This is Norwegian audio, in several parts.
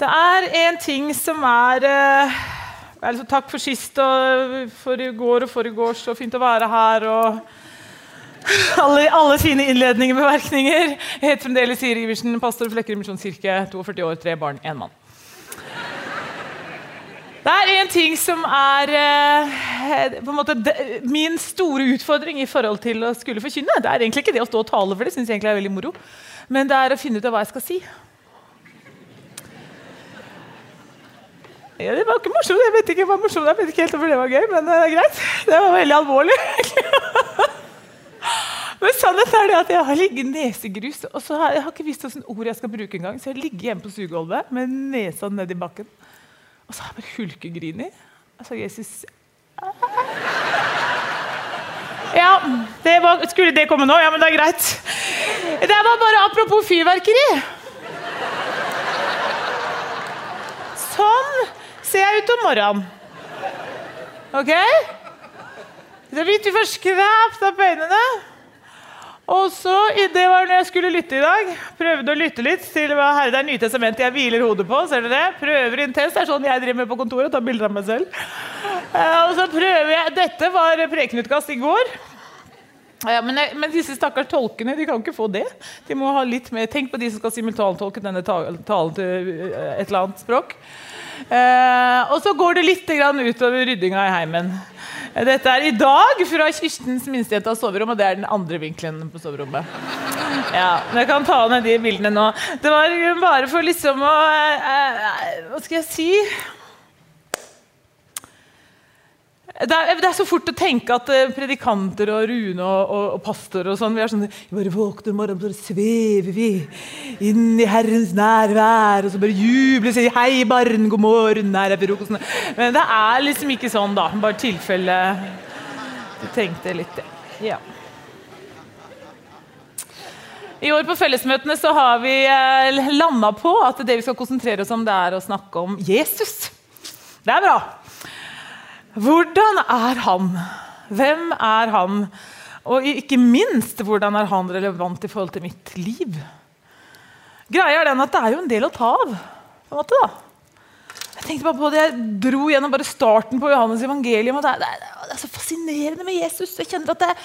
Det er en ting som er eh, altså, Takk for sist og for i går og foregårs. Så fint å være her. og alle, alle fine innledninger og bemerkninger. Jeg heter fremdeles Siri Iversen, pastor i Flekkerud misjonskirke. 42 år, tre barn, én mann. Det er en ting som er eh, måte de, min store utfordring i forhold til å skulle forkynne. Det er egentlig ikke det å stå og tale, for det synes jeg egentlig er veldig moro. Men det er å finne ut av hva jeg skal si. Ja, det var ikke morsomt. Jeg vet ikke hva morsomt Jeg vet ikke helt om det var gøy, men det er greit. Det var veldig alvorlig. men sannheten er det at jeg har ligget nesegrus, og så har jeg har ikke visst hvilke ord jeg skal bruke engang. Så jeg ligger hjemme på sugegulvet med nesa nedi bakken. Og så har jeg bare hulkegrini. Altså, Jesus Ja, det var, skulle det komme nå? Ja, men det er greit. Det var bare apropos fyrverkeri. Sånn ut om morgenen. OK? Så vidt vi for skrapt opp øynene. Og så, Det var når jeg skulle lytte i dag. Prøvde å lytte litt til hva Herre det er Nytestamentet jeg hviler hodet på. ser dere det? Prøver intenst. Det er sånn jeg driver med på kontoret. Tar bilder av meg selv. Eh, og så prøver jeg, Dette var prekenutkast i går. Ja, men, men, disse stakkars tolkene de kan ikke få det. De må ha litt mer, Tenk på de som skal simultantolke denne talen til eh, et eller annet språk. Eh, og så går det litt utover ryddinga i heimen. Dette er i dag fra Kirstens minstejenta soverom, og det er den andre vinkelen på soverommet. Ja, Jeg kan ta ned de bildene nå. Det var bare for liksom å eh, eh, Hva skal jeg si? Det er, det er, så fort å tenke at uh, predikanter og Rune og, og, og pastor og sånn, vi er sånn bare våkner om morgenen, så svever vi inn i Herrens nærvær. Og så bare jubler og sier 'Hei, barn, god morgen, her er frokosten'. Men det er liksom ikke sånn, da. Bare tilfelle du tenkte litt det. Ja. I år på fellesmøtene så har vi eh, landa på at det vi skal konsentrere oss om, det er å snakke om Jesus. Det er bra. Hvordan er han? Hvem er han? Og ikke minst, hvordan er han relevant i forhold til mitt liv? Greia er den at det er jo en del å ta av. på en måte da. Jeg tenkte bare på det, jeg dro gjennom bare starten på Johannes evangelium. og det er, det, er, så fascinerende med Jesus. Jeg kjenner at jeg,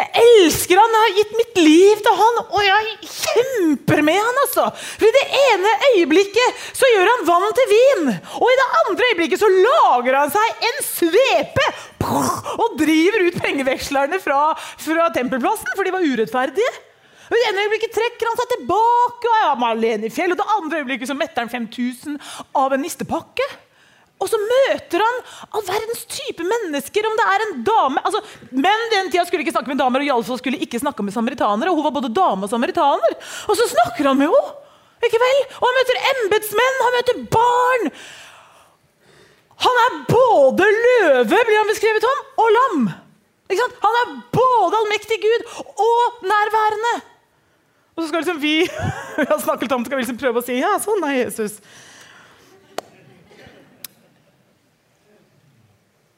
jeg, elsker han, jeg har gitt mitt liv til han, og jeg kjemper med han. altså. For I det ene øyeblikket så gjør han vann til vin, og i det andre øyeblikket så lager han seg en svepe og driver ut pengevekslerne fra, fra tempelplassen, for de var urettferdige. Og det ene øyeblikket trekker han seg tilbake, og er alene i fjell, og det andre øyeblikket så metter han 5000 av en nistepakke. Og så møter han all verdens type mennesker. om det er en dame, altså, Menn den tida skulle ikke snakke med damer, og iallfall skulle ikke snakke med samaritanere. og Hun var både dame og samaritaner. Og så snakker han med henne! ikke vel? Og han møter embetsmenn, han møter barn. Han er både løve, blir han beskrevet om, og lam. Han er både allmektig Gud og nærværende. Og så skal liksom vi vi har snakket om, skal vi liksom prøve å si ja, sånn er Jesus.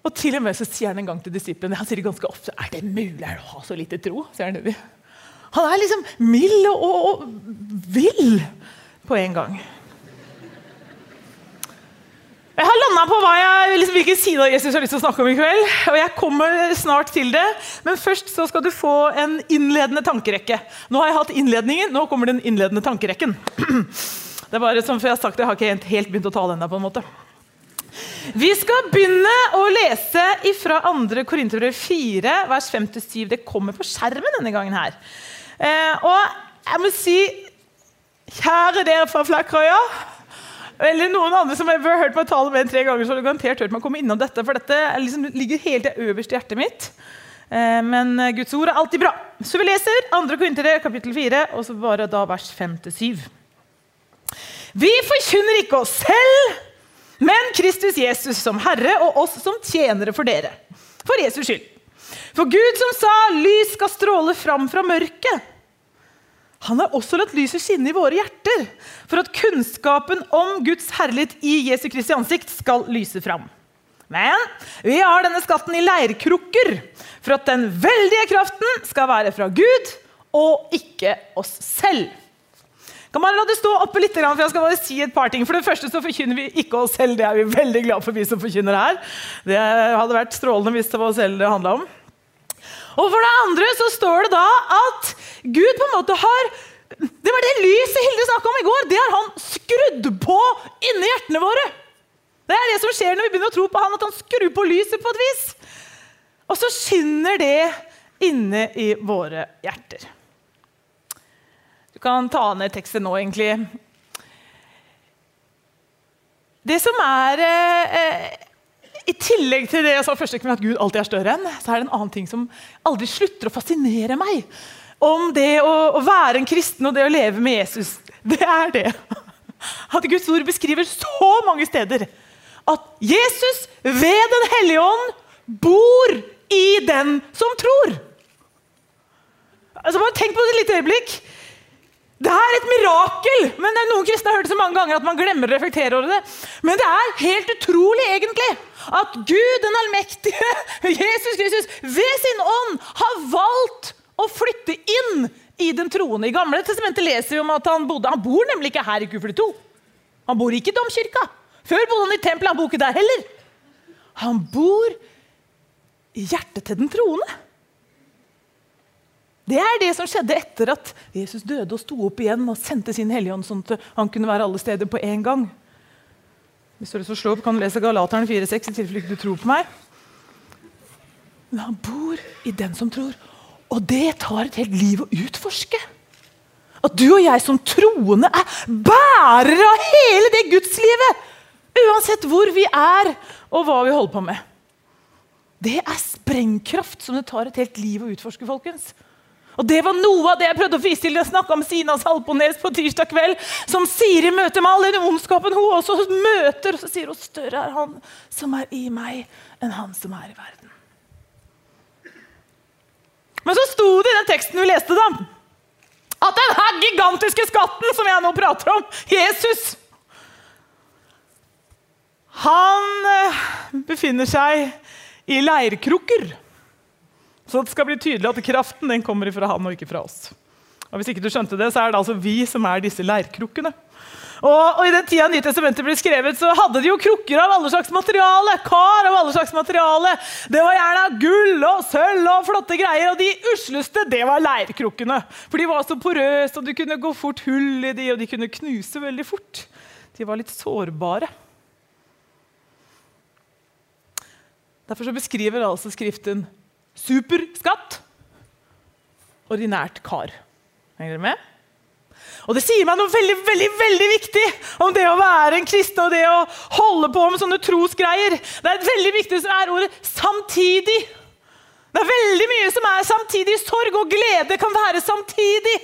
Og til og med så sier han en gang til disiplene han sier det ganske ofte, er det mulig å ha så lite tro? sier Han Han er liksom mild og, og, og vill på en gang. Jeg har landa på jeg, liksom, hvilken side av Jesus jeg har lyst til å snakke om i kveld. og jeg kommer snart til det, Men først så skal du få en innledende tankerekke. Nå har jeg hatt innledningen, nå kommer den innledende tankerekken. Det er bare som jeg har sagt, jeg har ikke helt begynt å tale ennå. Vi skal begynne å lese fra 2. Korinterbrev 4, vers 5-7. Det kommer på skjermen denne gangen her. Eh, og jeg må si, kjære dere fra Flekkerøya eller noen andre som har hørt meg tale med en tre ganger, så har du garantert hørt meg komme innom dette, for dette liksom ligger helt øverst i hjertet mitt. Eh, men Guds ord er alltid bra. Så vi leser 2. Korintere kapittel 4, og så bare da vers 5-7. Vi forkynner ikke oss selv, men Kristus Jesus som Herre og oss som tjenere for dere. For Jesus skyld. For Gud som sa 'lys skal stråle fram fra mørket', han har også latt lyset skinne i våre hjerter, for at kunnskapen om Guds herlighet i Jesu Kristi ansikt skal lyse fram. Men vi har denne skatten i leirkrukker, for at den veldige kraften skal være fra Gud og ikke oss selv. Kan man la det stå oppe litt, for jeg skal bare si et par ting. For det første så forkynner vi ikke oss selv. Det er vi veldig glad for, vi som forkynner her. Det hadde vært strålende hvis det var oss selv det handla om. Og for det andre så står det da at Gud på en måte har Det var det lyset Hilde snakka om i går. Det har han skrudd på inni hjertene våre. Det er det som skjer når vi begynner å tro på han, at han skrur på lyset på et vis. Og så skinner det inne i våre hjerter. Du kan ta ned teksten nå, egentlig. Det som er eh, I tillegg til det jeg sa første at Gud alltid er større enn, så er det en annen ting som aldri slutter å fascinere meg. Om det å, å være en kristen og det å leve med Jesus. Det er det at Guds ord beskriver så mange steder at Jesus ved Den hellige ånd bor i den som tror. Altså, bare Tenk på det et lite øyeblikk. Det er et mirakel! men Noen kristne har hørt det så mange ganger at man glemmer å reflektere over det. Men det er helt utrolig egentlig at Gud den allmektige, Jesus Kristus, ved sin ånd har valgt å flytte inn i den troende. I Gamle testamentet leser vi om at han bodde Han bor nemlig ikke her i Q42. Han bor ikke i domkirka. Før bodde han i tempelet. Han bor ikke der heller. Han bor i hjertet til den troende. Det er det som skjedde etter at Jesus døde og sto opp igjen og sendte sin Hellige Ånd, sånn at han kunne være alle steder på én gang. Hvis du har slå opp, kan du lese Galateren 4,6 i tilfelle du tror på meg. Men han bor i den som tror. Og det tar et helt liv å utforske. At du og jeg som troende er bærere av hele det gudslivet! Uansett hvor vi er, og hva vi holder på med. Det er sprengkraft som det tar et helt liv å utforske. folkens. Og Det var noe av det jeg prøvde å vise til. Jeg snakka om Sina Salpones på tirsdag kveld, som sier i møte med all den ondskapen hun også møter. Og så sier hun større er han som er i meg, enn han som er i verden. Men så sto det i den teksten vi leste, da, at den her gigantiske skatten som jeg nå prater om, Jesus Han eh, befinner seg i leirkrukker. Så det skal bli tydelig at kraften den kommer fra han og ikke fra oss. Og hvis ikke du skjønte det, så er det altså vi som er disse leirkrukkene. Og, og, I den tida Nytestamentet ble skrevet, så hadde de jo krukker av alle slags materiale. Kar av alle slags materiale. Det var gjerne gull og sølv og flotte greier. Og de usleste, det var leirkrukkene. For de var så porøse, og du kunne gå fort hull i de, og de kunne knuse veldig fort. De var litt sårbare. Derfor så beskriver altså Skriften superskatt, ordinært kar. Henger dere med? Og Det sier meg noe veldig veldig, veldig viktig om det å være en kristen og det å holde på med sånne trosgreier. Det er et veldig viktig som er ordet 'samtidig'. Det er veldig mye som er samtidig. Sorg og glede kan være samtidig.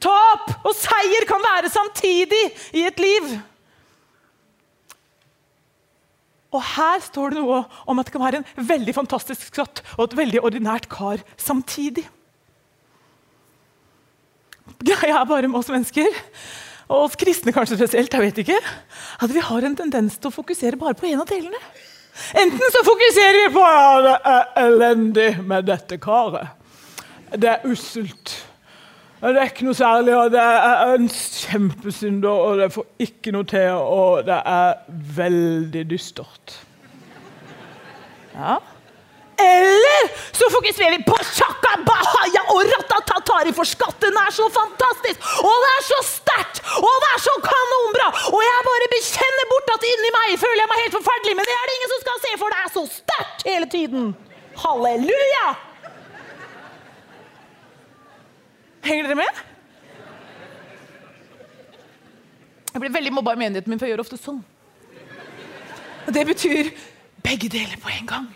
Tap og seier kan være samtidig i et liv. Og her står det noe om at det kan være en veldig fantastisk skatt og et veldig ordinært kar samtidig. Greia er bare med oss mennesker, og oss kristne kanskje spesielt, jeg vet ikke, at vi har en tendens til å fokusere bare på en av delene. Enten så fokuserer vi på ja, det er elendig med dette karet. Det er usselt. Det er ikke noe særlig, og det er en kjempesynder, og det får ikke noe til, og det er veldig dystert. Ja. Eller så fokuserer vi på shaka bahaya og ratatatari, for skatten er så fantastisk, og det er så sterkt, og det er så kanonbra! Og jeg bare bekjenner bort at inni meg føler jeg meg helt forferdelig, men det er det ingen som skal se, for det er så sterkt hele tiden. Halleluja! Henger dere med? Jeg blir veldig mobba i menigheten min, for jeg gjør ofte sånn. Og det betyr begge deler på en gang.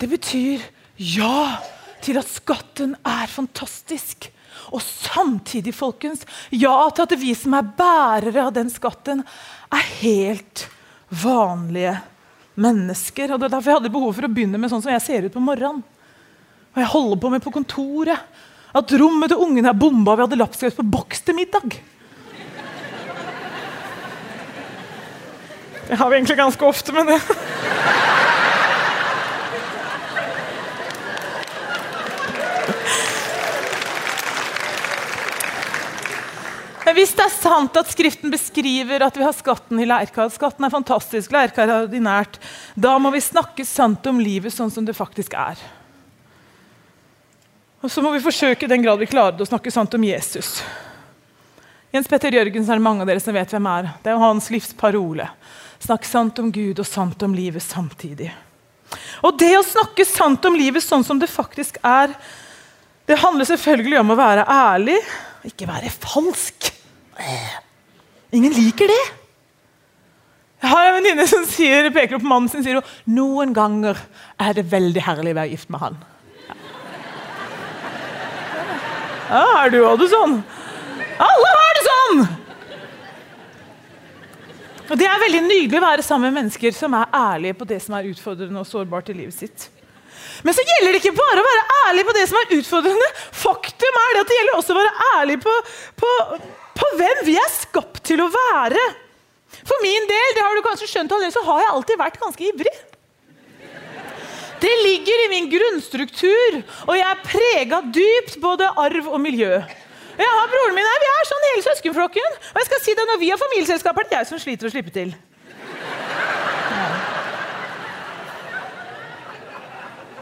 Det betyr ja til at skatten er fantastisk. Og samtidig, folkens, ja til at vi som er bærere av den skatten, er helt vanlige mennesker. Og det er derfor jeg hadde behov for å begynne med sånn som jeg ser ut på morgenen. Og jeg holder på med på kontoret. At rommet til ungene er bomba. Vi hadde lapskaus på boks til middag. Det har vi egentlig ganske ofte, men det Men hvis det er sant at Skriften beskriver at vi har skatten i leirkar, skatten er fantastisk, leirkar er ordinært, da må vi snakke sant om livet sånn som det faktisk er. Og så må vi forsøke i den grad vi klarer det, å snakke sant om Jesus. Jens Petter Jørgensen er det mange av dere som vet hvem er. Det er hans livs parole. Snakk sant om Gud og sant om livet samtidig. Og det å snakke sant om livet sånn som det faktisk er, det handler selvfølgelig om å være ærlig, ikke være falsk. Ingen liker det. Jeg har en venninne som sier, peker opp mannen sin og sier noen ganger er det veldig herlig å være gift med han. Ja, er du òg sånn? Alle har det sånn! Og Det er veldig nydelig å være sammen med mennesker som er ærlige på det som er utfordrende og sårbart i livet sitt. Men så gjelder det ikke bare å være ærlig på det som er utfordrende. Faktum er det at det gjelder også å være ærlig på, på, på hvem vi er skapt til å være. For min del det har du kanskje skjønt allerede, så har jeg alltid vært ganske ivrig. Det ligger i min grunnstruktur, og jeg er prega dypt både arv og miljø. Jeg har broren min her, Vi er sånn hele søskenflokken. Og jeg skal si det, når vi har familieselskap, er det jeg som sliter å slippe til.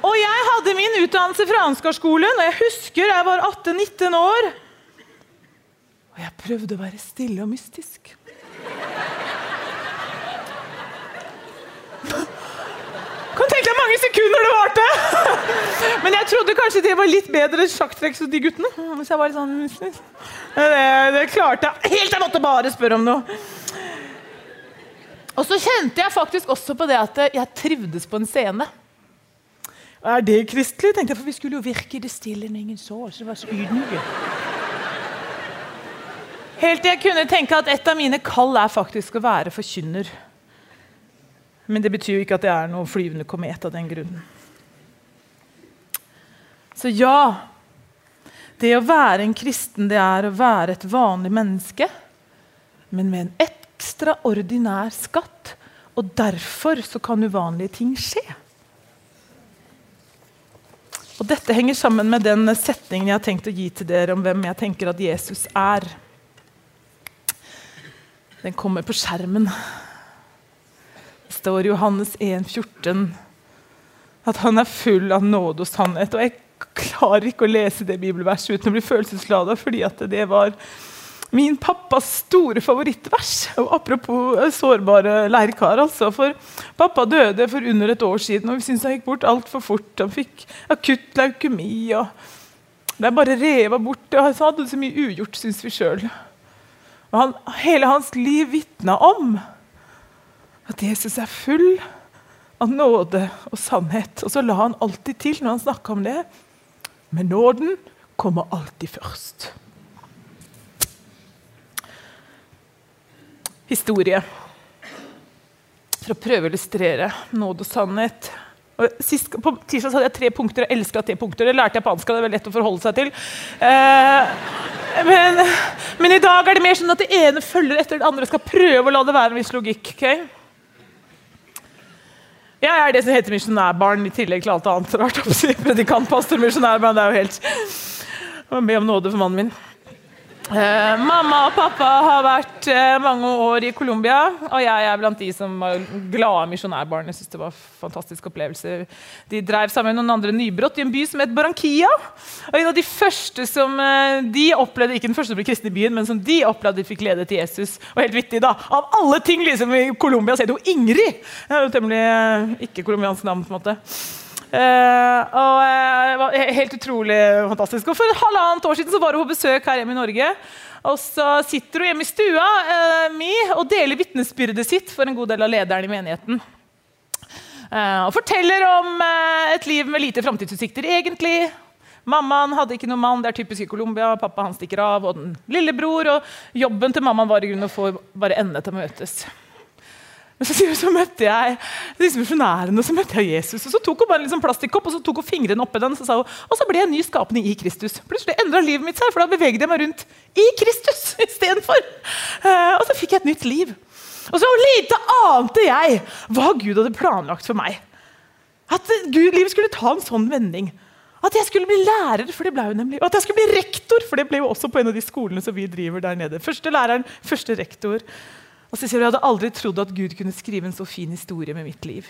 Og jeg hadde min utdannelse fra Ansgarskolen, og jeg husker jeg var 18-19 år. Og jeg prøvde å være stille og mystisk. Deg mange sekunder det varte! Men jeg trodde kanskje det var litt bedre sjakktrekk hos de guttene. Hvis jeg var litt sånn det, det klarte jeg helt til jeg måtte bare spørre om noe. Og så kjente jeg faktisk også på det at jeg trivdes på en scene. Er det kristelig? tenkte jeg, For vi skulle jo virke i det stille når ingen så så Det var så ydmyke. Helt til jeg kunne tenke at et av mine kall er faktisk å være forkynner. Men det betyr jo ikke at det er noe flyvende komet av den grunnen. Så ja, det å være en kristen, det er å være et vanlig menneske, men med en ekstraordinær skatt. Og derfor så kan uvanlige ting skje. Og Dette henger sammen med den setningen jeg har tenkt å gi til dere om hvem jeg tenker at Jesus er. Den kommer på skjermen står i Johannes 1, 14, at han er full av nåde og sannhet. Og jeg klarer ikke å lese det bibelverset uten å bli følelseslada, fordi det var min pappas store favorittvers. Og apropos sårbare leirkar. Altså, for pappa døde for under et år siden, og vi syntes han gikk bort altfor fort. Han fikk akutt leukemi. og er bare reva bort. Og han hadde så mye ugjort, syns vi sjøl. Hele hans liv vitna om at Jesus er full av nåde og sannhet. Og så la han alltid til når han snakka om det. Men nåden kommer alltid først. Historie. For å prøve å illustrere nåde og sannhet. Og sist, på tirsdag hadde jeg tre punkter. Jeg elsker tre punkter. Det lærte jeg på anska. Det veldig lett å forholde seg til. Eh, men, men, i dag er det mer sånn at det ene følger etter det andre. skal prøve å la det være en viss logikk. Okay? Jeg er det som heter misjonærbarn, i tillegg til alt annet rart. Predikant, pastor, misjonærbarn. Det er jo helt Be om nåde for mannen min. Eh, mamma og pappa har vært eh, mange år i Colombia, og jeg er blant de som var glade misjonærbarn. Jeg synes det var fantastisk opplevelse. De drev sammen med noen andre nybrott i en by som het Barranquilla. Og en av de første som eh, de opplevde, ikke den første som ble kristne i byen, men som de opplevde de fikk lede til Jesus. Og helt vittig, da. Av alle ting liksom, i Colombia så heter hun Ingrid! Det er jo temmelig eh, ikke-colombiansk navn. på en måte. Uh, og uh, var Helt utrolig fantastisk. Og For halvannet år siden så var hun på besøk her hjemme i Norge. Og så sitter hun hjemme i stua uh, mi og deler vitnesbyrdet sitt for en god del av lederen i menigheten. og forteller om et liv med lite framtidsutsikter, egentlig. Mammaen hadde ikke noen mann, det er typisk i Colombia. Pappa han stikker av, og den lillebror. Og jobben til mammaen var i grunnen å få bare endene til å møtes. Men så, så møtte jeg disse misjonærene, så møtte jeg Jesus. og Så tok hun bare en liksom plastikkopp og så tok hun fingrene oppi den, og så sa hun, og så ble jeg en ny skapning i Kristus. Plutselig endra livet mitt seg, for da beveget jeg meg rundt i Kristus istedenfor. Uh, og så fikk jeg et nytt liv. Og så lite ante jeg hva Gud hadde planlagt for meg. At Gud, livet skulle ta en sånn vending. At jeg skulle bli lærer, for det ble jo nemlig. Og at jeg skulle bli rektor, for det ble jo også på en av de skolene som vi driver der nede. Første læreren, første rektor. Og så sier hun jeg hadde aldri trodd at Gud kunne skrive en så fin historie med mitt liv.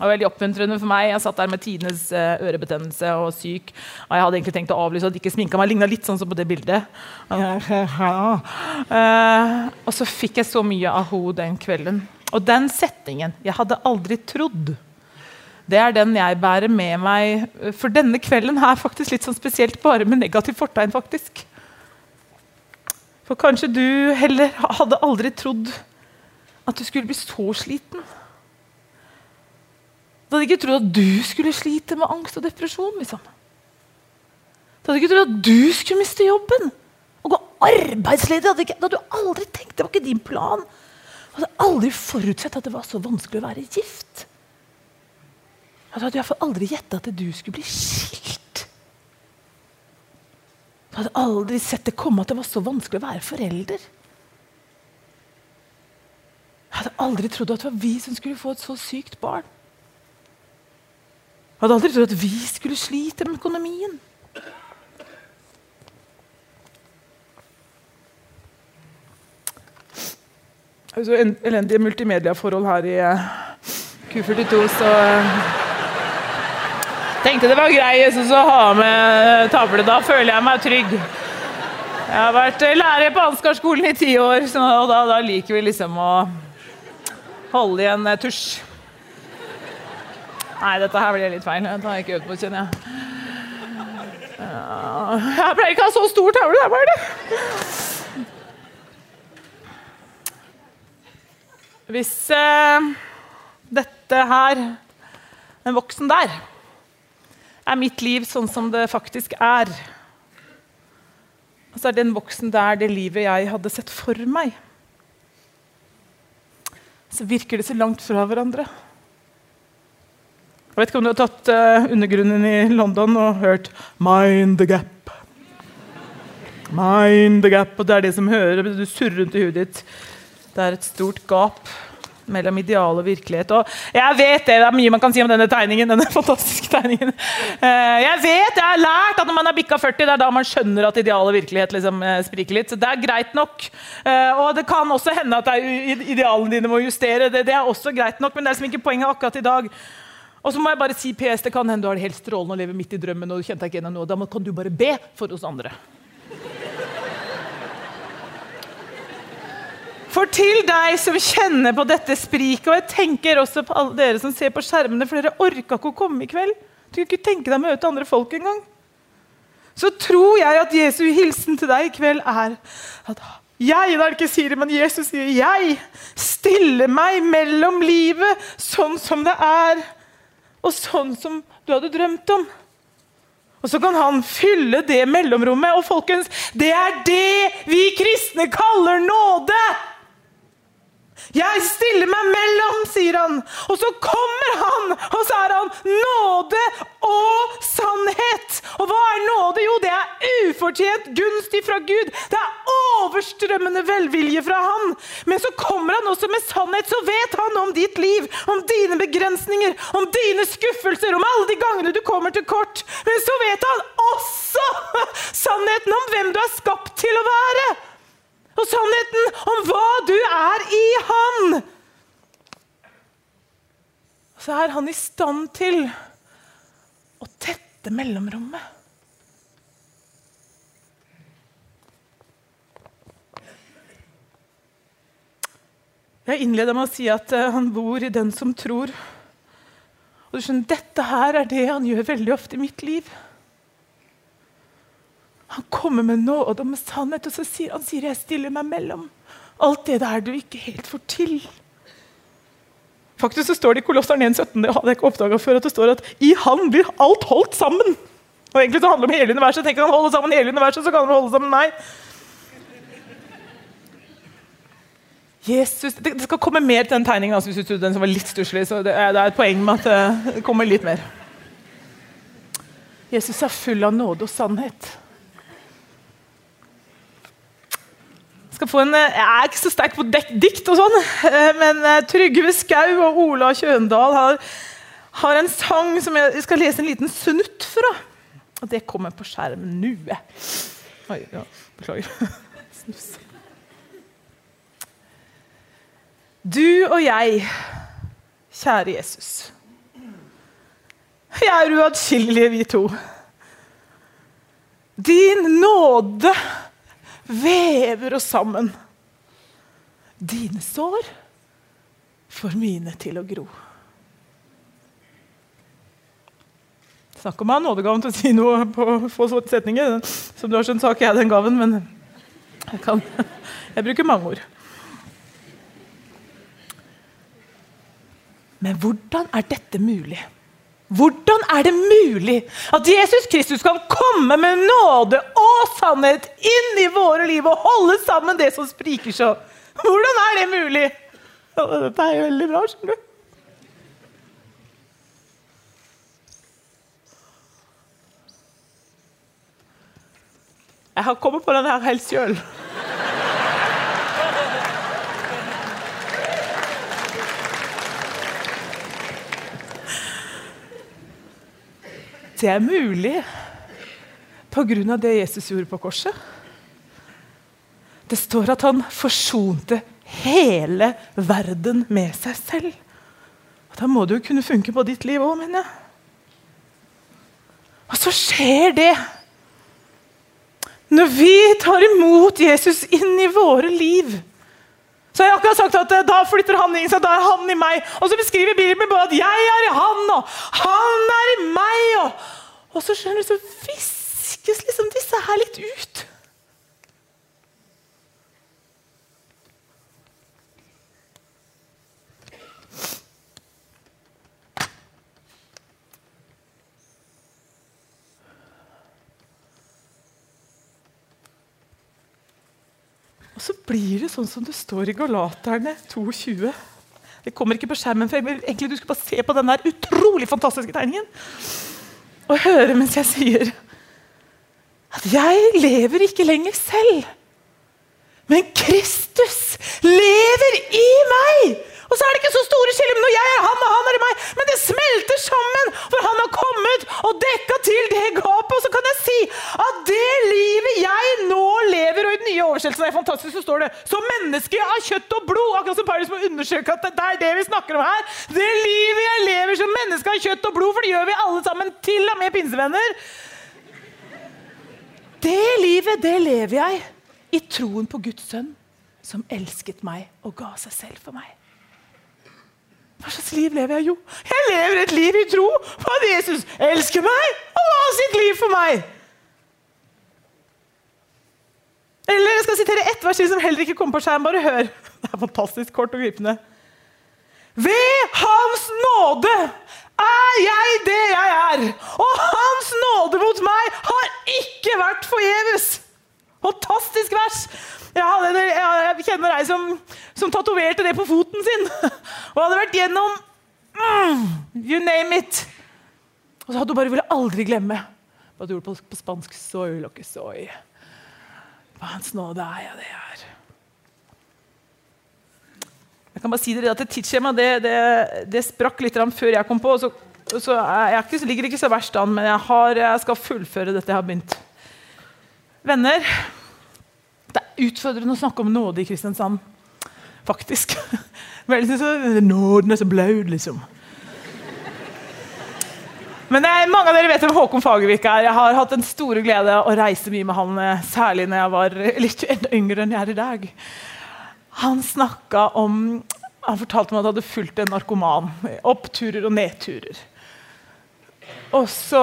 Det var veldig oppmuntrende for meg. Jeg satt der med tidenes eh, ørebetennelse og syk. Og jeg hadde egentlig tenkt å avlyse at ikke sminka meg. Ligna litt sånn som på det bildet. Uh, og så fikk jeg så mye av henne den kvelden. Og den setningen 'Jeg hadde aldri trodd' det er den jeg bærer med meg for denne kvelden er faktisk litt sånn spesielt, bare med negativt fortegn. faktisk. For kanskje du heller hadde aldri trodd at du skulle bli så sliten. Du hadde ikke trodd at du skulle slite med angst og depresjon. liksom. Du hadde ikke trodd at du skulle miste jobben og gå arbeidsledig. Hadde, ikke, det hadde du aldri tenkt. Det var ikke din plan. Du hadde aldri forutsett at det var så vanskelig å være gift. Du hadde iallfall aldri gjetta at du skulle bli skilt. Du hadde aldri sett det komme at det var så vanskelig å være forelder. Jeg hadde aldri trodd at det var vi som skulle få et så sykt barn. Jeg hadde aldri trodd at vi skulle slite med økonomien. Det er så elendige multimediaforhold her i eh, Q42, så eh, tenkte det var grei å ha med tavle. Da føler jeg meg trygg. Jeg har vært lærer på Ansgarskolen i ti år, så da, da liker vi liksom å holde igjen eh, tusj. Nei, dette her blir litt feil. Dette har jeg ikke øvd på, kjenner jeg. Jeg pleier ikke å ha så stor tavle. Der bare det. Hvis eh, dette her, den voksen der, er mitt liv sånn som det faktisk er Og så er den voksen der det livet jeg hadde sett for meg Så virker det så langt fra hverandre. Jeg vet ikke om du har tatt uh, undergrunnen i London og hørt 'Mind the gap'. Mind the gap, og Det er det som hører du surrer rundt i huet ditt. Det er et stort gap mellom ideal og virkelighet. Og jeg vet det, det er mye man kan si om denne tegningen. denne fantastiske tegningen. Uh, jeg vet, jeg har lært at når man er bikka 40, det er da man skjønner at ideal og virkelighet liksom, uh, spriker litt. Så det er greit nok. og det kan også hende at idealene dine må justere. Det, det, er også greit nok, men det er liksom ikke poenget akkurat i dag. Og så må jeg bare si PS, det kan hende du har det helt strålende og lever midt i drømmen. og du kjente deg ikke igjen noe. Da kan du bare be for oss andre. For til deg som kjenner på dette spriket, og jeg tenker også på alle dere som ser på skjermene, for dere orka ikke å komme i kveld. Du kan ikke tenke deg å møte andre folk engang. Så tror jeg at Jesu hilsen til deg i kveld er at jeg, da er det ikke Siri, men Jesus sier jeg stiller meg mellom livet sånn som det er og sånn som du hadde drømt om. Og så kan han fylle det mellomrommet. Og folkens, det er det vi kristne kaller nåde! Jeg stiller meg mellom, sier han. Og så kommer han, og så er han nåde og sannhet. Og hva er nåde? Jo, det er ufortjent gunst ifra Gud. Det er overstrømmende velvilje fra han. Men så kommer han også med sannhet. Så vet han om ditt liv, om dine begrensninger, om dine skuffelser, om alle de gangene du kommer til kort. Men så vet han også sannheten om hvem du er skapt til å være og sannheten om hva du er i Han. Så er han i stand til å tette mellomrommet. Jeg innleda med å si at eh, han bor i den som tror. Og du skjønner, Dette her er det han gjør veldig ofte i mitt liv. Han kommer med nåde og med sannhet, og så sier han sier jeg stiller meg mellom. Alt det der du ikke helt får til. Faktisk så står det i Kolosseren 1,17 det hadde jeg ikke oppdaget før, at det står at i han blir alt holdt sammen. Og egentlig så handler det om hele universet. Tenk han holder sammen hele universet, så kan han holde sammen meg. Jesus, Det skal komme mer til den tegningen. Altså, hvis du den som var litt stusslig. så det er, det er et poeng med at eh, det kommer litt mer. Jesus er full av nåde og sannhet. Skal få en, Jeg er ikke så sterk på dikt, og sånn, eh, men eh, Trygve Skau og Ola Kjøndal har, har en sang som jeg skal lese en liten snutt fra. Og det kommer på skjermen nå. Oi, ja, beklager. Snus. Du og jeg, kjære Jesus. Vi er uatskillelige, vi to. Din nåde vever oss sammen. Dine sår får mine til å gro. Snakk om å ha nådegaven til å si noe på få setninger. Som du har skjønt, har ikke jeg den gaven, men jeg, kan, jeg bruker mange ord. Men hvordan er dette mulig? Hvordan er det mulig at Jesus Kristus kan komme med nåde sannhet inn i våre liv og holde sammen det som spriker så? Hvordan er det mulig? Dette er veldig bra, skjønner du. Jeg har kommet på den her helt sjøl. Det er mulig på grunn av det Jesus gjorde på korset. Det står at han forsonte hele verden med seg selv. Da må det jo kunne funke på ditt liv òg, mener jeg. Og så skjer det når vi tar imot Jesus inn i våre liv. Så jeg har akkurat sagt at eh, Da flytter han inn, så da er han i meg. Og så beskriver Bibelen både at jeg er i han, og han er i meg. Og, og så skjønner du, så viskes liksom disse her litt ut. Og så blir det sånn som det står i Galaterne 22. Det kommer ikke på skjermen, for egentlig du skal bare se på den utrolig fantastiske tegningen. Og høre mens jeg sier at jeg lever ikke lenger selv. Men Kristus lever i meg! Og så er det ikke så store skiller når jeg er han og han er meg, men det smelter sammen, for han har kommet og dekka til det gapet. Og så kan jeg si at det livet jeg nå lever, og i den nye oversettelsen er fantastisk, så står det som menneske av kjøtt og blod. Akkurat som Paulus må undersøke at det er det vi snakker om her. Det livet jeg lever som menneske av kjøtt og blod, for det gjør vi alle sammen, til og med pinsevenner. Det livet, det lever jeg i troen på Guds sønn, som elsket meg og ga seg selv for meg. Hva slags liv lever jeg? Jo, jeg lever et liv i tro på at Jesus elsker meg og ga sitt liv for meg. Eller jeg skal sitere ett vers som heller ikke kommer på skjerm. Bare hør. Det er fantastisk kort og gripende. Ved Hans nåde er jeg det jeg er, og Hans nåde mot meg har ikke vært forgjeves. Fantastisk vers! Jeg, hadde, jeg kjenner ei som, som tatoverte det på foten sin. Og hadde vært gjennom mm, You name it. Og så hadde hun bare ville aldri glemme hva du gjorde på, på spansk. Soy lo que soy. Hans nåde er jeg det jeg er. Jeg kan bare si dere at Tidsskjemaet det, det, det, sprakk litt før jeg kom på. Så, så jeg ikke, ligger ikke så verst an, men jeg, har, jeg skal fullføre dette jeg har begynt. Venner, det er utfordrende å snakke om nåde i Kristiansand. Faktisk. Veldig så, Nåden er så blaut, liksom. Men jeg, Mange av dere vet hvem Håkon Fagervik er. Jeg har hatt den store glede å reise mye med han, eh, særlig når jeg var litt yngre enn jeg er i dag. Han snakka om Han fortalte meg at han hadde fulgt en narkoman. Oppturer og nedturer. Og så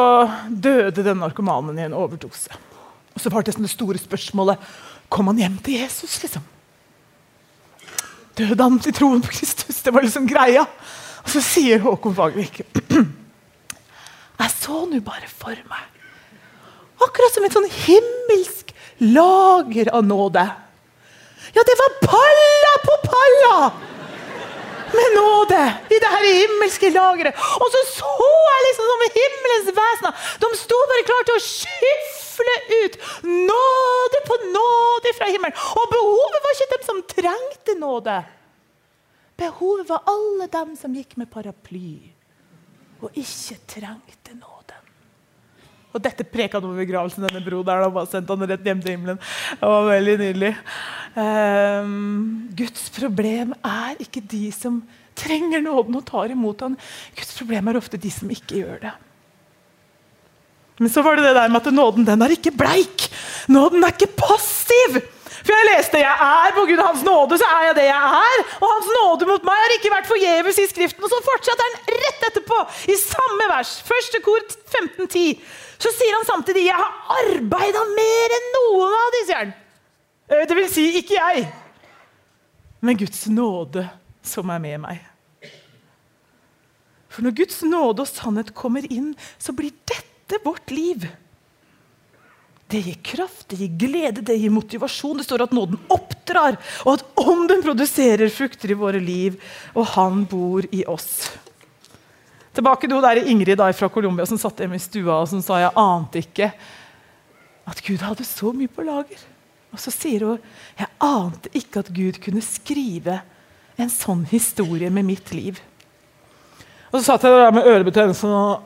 døde den narkomanen i en overdose. Og så var det det store spørsmålet Kom han hjem til Jesus, liksom? Døde han til troen på Kristus? Det var liksom greia. Og så sier Håkon Fagervik Jeg så nå bare for meg Akkurat som et sånn himmelsk lager av nåde. Ja, det var palla på palla med nåde i det her himmelske lageret. Og så så jeg liksom som himmelens vesener. De sto bare klar til å skyfle ut nåde på nåde fra himmelen. Og behovet var ikke dem som trengte nåde. Behovet var alle dem som gikk med paraply. og ikke trengte nåden. Og dette preka han over begravelsen, denne broderen. Og bare sendte han rett hjem til himmelen. Det var veldig nydelig. Um, Guds problem er ikke de som trenger nåden og tar imot han. Guds problem er ofte de som ikke gjør det. Men så var det det der med at nåden den er ikke bleik. Nåden er ikke passiv. For jeg leste jeg er på grunn av Hans nåde, så er jeg det jeg er. Og Hans nåde mot meg har ikke vært forgjeves i Skriften. Og så fortsetter han rett etterpå, i samme vers, første kor 1510. Så sier han samtidig 'Jeg har arbeida mer enn noen av de', sier han. Eh, det vil si, ikke jeg, men Guds nåde som er med meg. For når Guds nåde og sannhet kommer inn, så blir dette vårt liv. Det gir kraft, det gir glede, det gir motivasjon. Det står at nåden oppdrar, og at ånden produserer frukter i våre liv, og han bor i oss. Tilbake til der Ingrid da, fra Colombia som satt hjemme i stua og som sa jeg ante ikke at Gud hadde så mye på lager. Og så sier hun jeg ante ikke at Gud kunne skrive en sånn historie med mitt liv. Og så satt jeg der med ørebetennelse og,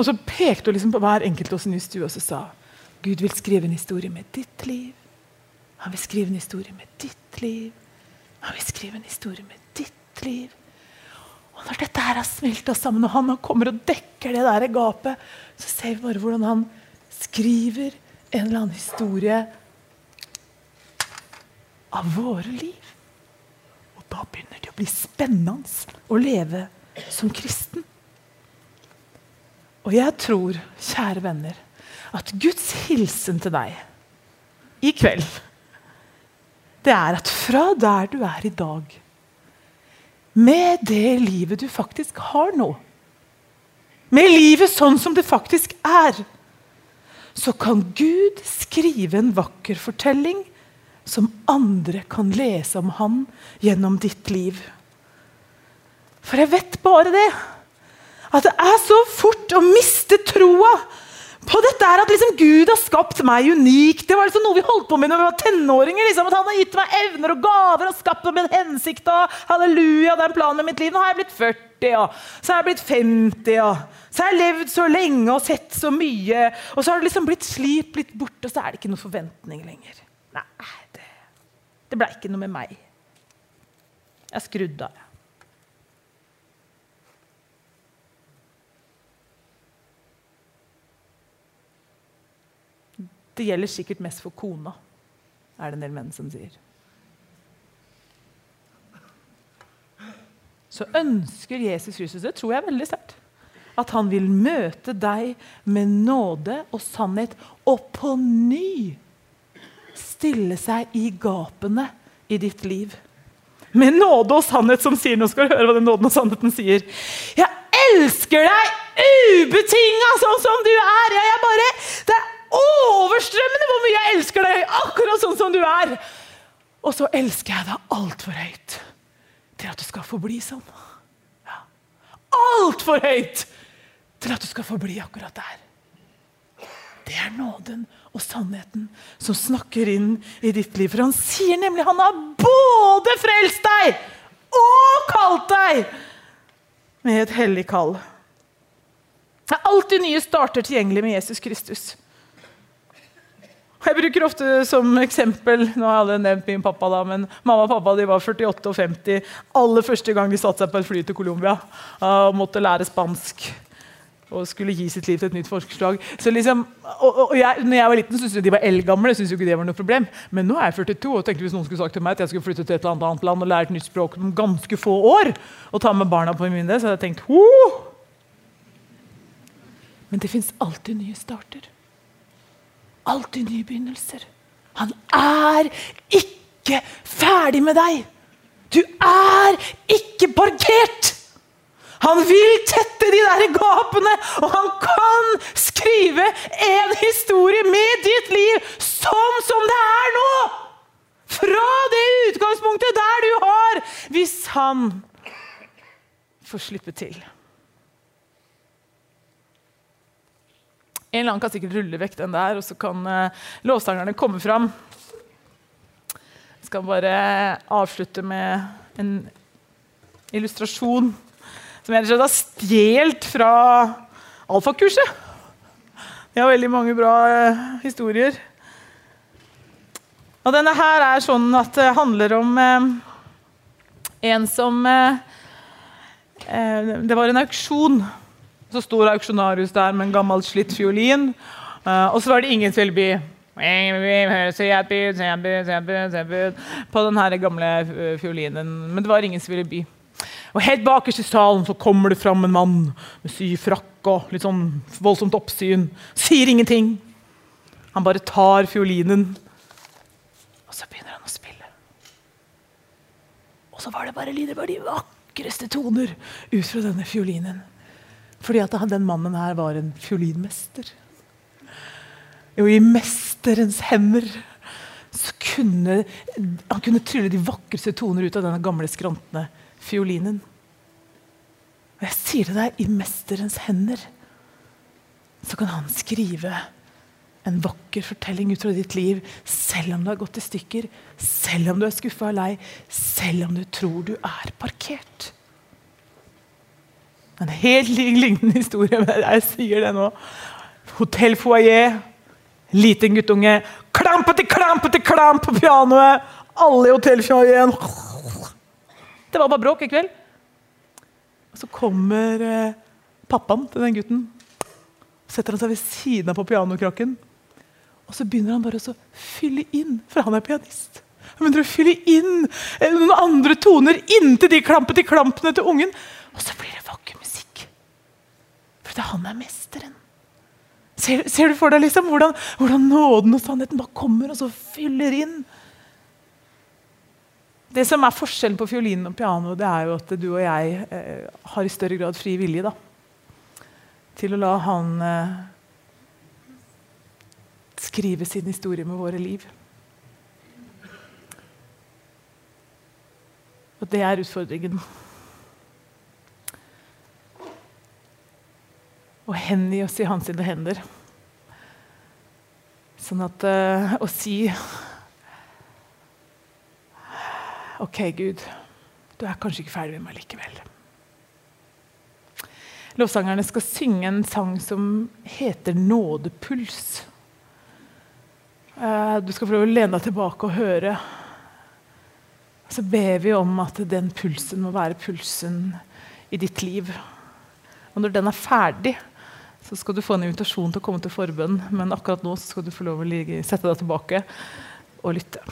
og så pekte hun liksom på hver enkelt av oss i stua og så sa Gud vil skrive en historie med ditt liv. Han vil skrive en historie med ditt liv. Han vil skrive en historie med ditt liv. Og Når dette her har smelta sammen, og han kommer og dekker det der gapet, så ser vi bare hvordan han skriver en eller annen historie av våre liv. Og da begynner det å bli spennende å leve som kristen. Og jeg tror, kjære venner, at Guds hilsen til deg i kveld, det er at fra der du er i dag med det livet du faktisk har nå, med livet sånn som det faktisk er, så kan Gud skrive en vakker fortelling som andre kan lese om han gjennom ditt liv. For jeg vet bare det. At det er så fort å miste troa på dette her at liksom Gud har skapt meg unik. Det var liksom noe vi holdt på med når vi var tenåringer. Liksom, at Han har gitt meg evner og gaver og skapt meg med en hensikt. Og halleluja, det er en plan med mitt liv. Nå har jeg blitt 40, og så har jeg blitt 50. Og så har jeg levd så lenge og sett så mye. Og så har det liksom blitt slip litt bort, og så er det ikke noe forventning lenger. Nei, det, det ble ikke noe med meg. Jeg skrudde av. Det gjelder sikkert mest for kona, er det en del menn som sier. Så ønsker Jesus Kristus, det tror jeg veldig sterkt, at han vil møte deg med nåde og sannhet, og på ny stille seg i gapene i ditt liv. Med nåde og sannhet som sier Nå skal du høre hva den nåden og sannheten sier. Jeg elsker deg ubetinga sånn som du er! Jeg bare, det er overstrømmende hvor mye jeg elsker deg, akkurat sånn som du er. Og så elsker jeg deg altfor høyt til at du skal forbli sånn. Ja. Altfor høyt til at du skal forbli akkurat der. Det er nåden og sannheten som snakker inn i ditt liv. For han sier nemlig han har både frelst deg og kalt deg med et hellig kall. Det er alltid nye starter tilgjengelig med Jesus Kristus. Jeg bruker ofte som eksempel Nå har alle nevnt min pappa, da, men mamma og pappa de var 48 og 50 aller første gang de satte seg på et fly til Colombia og måtte lære spansk og skulle gi sitt liv til et nytt forskerslag Så liksom, når jeg var liten, syntes jeg de var eldgamle. Synes jo ikke det var noe problem. Men nå er jeg 42 og tenkte hvis noen skulle sagt til meg at jeg skulle flytte til et eller annet land og lære et nytt språk om ganske få år, og ta med barna på min del, så hadde jeg tenkt Hoo! Men det fins alltid nye starter alltid nye begynnelser. Han er ikke ferdig med deg. Du er ikke parkert! Han vil tette de der gapene, og han kan skrive en historie med ditt liv sånn som det er nå! Fra det utgangspunktet der du har, hvis han får slippe til. En eller annen kan sikkert rulle vekk den der, og så kan uh, lovsangerne komme fram. Jeg skal bare avslutte med en illustrasjon som jeg har stjålet fra alfakurset. De har veldig mange bra uh, historier. Og denne her er sånn at det handler om eh, en som eh, eh Det var en auksjon. Så stor auksjonarius der med en gammel, slitt fiolin. Uh, og så var det ingen som ville by. På den her gamle eh, fiolinen. Men det var ingen som ville by. Og Helt bakerst i salen så kommer det fram en mann med syfrakk og litt sånn voldsomt oppsyn. Sier ingenting. Han bare tar fiolinen, og så begynner han å spille. Og så var det bare lyder bare de vakreste toner ut fra denne fiolinen. Fordi at den mannen her var en fiolinmester. Jo, i mesterens hender så kunne han kunne trylle de vakreste toner ut av denne gamle, skrantende fiolinen. Og jeg sier til deg, i mesterens hender så kan han skrive en vakker fortelling ut fra ditt liv, selv om du har gått i stykker, selv om du er skuffa og lei, selv om du tror du er parkert. En helt lignende historie, men jeg sier det nå. Hotellfoajé, liten guttunge, klampete, klampete, klamp på pianoet. Alle i hotellfoajeen det var bare bråk i kveld. Og så kommer eh, pappaen til den gutten. Setter han seg ved siden av på pianokrakken. Og så begynner han bare å fylle inn, for han er pianist. Han begynner å fylle inn eh, noen andre toner inntil de klampete klampene til ungen. Og så blir det vakker musikk. For han er mesteren. Ser, ser, du for deg liksom hvordan, hvordan nåden og sannheten bare kommer og så fyller inn? Det som er Forskjellen på fiolinen og piano det er jo at du og jeg eh, har i større grad fri vilje da, til å la han eh, skrive sin historie med våre liv. Og det er utfordringen. Å hengi oss i hans sine hender. Sånn at uh, Å si OK, Gud, du er kanskje ikke ferdig med meg likevel. Lovsangerne skal synge en sang som heter 'Nådepuls'. Uh, du skal få lov å lene deg tilbake og høre. Så ber vi om at den pulsen må være pulsen i ditt liv. Og når den er ferdig, så skal du få en invitasjon til å komme til forbønn. Men akkurat nå skal du få lov å sette deg tilbake og lytte.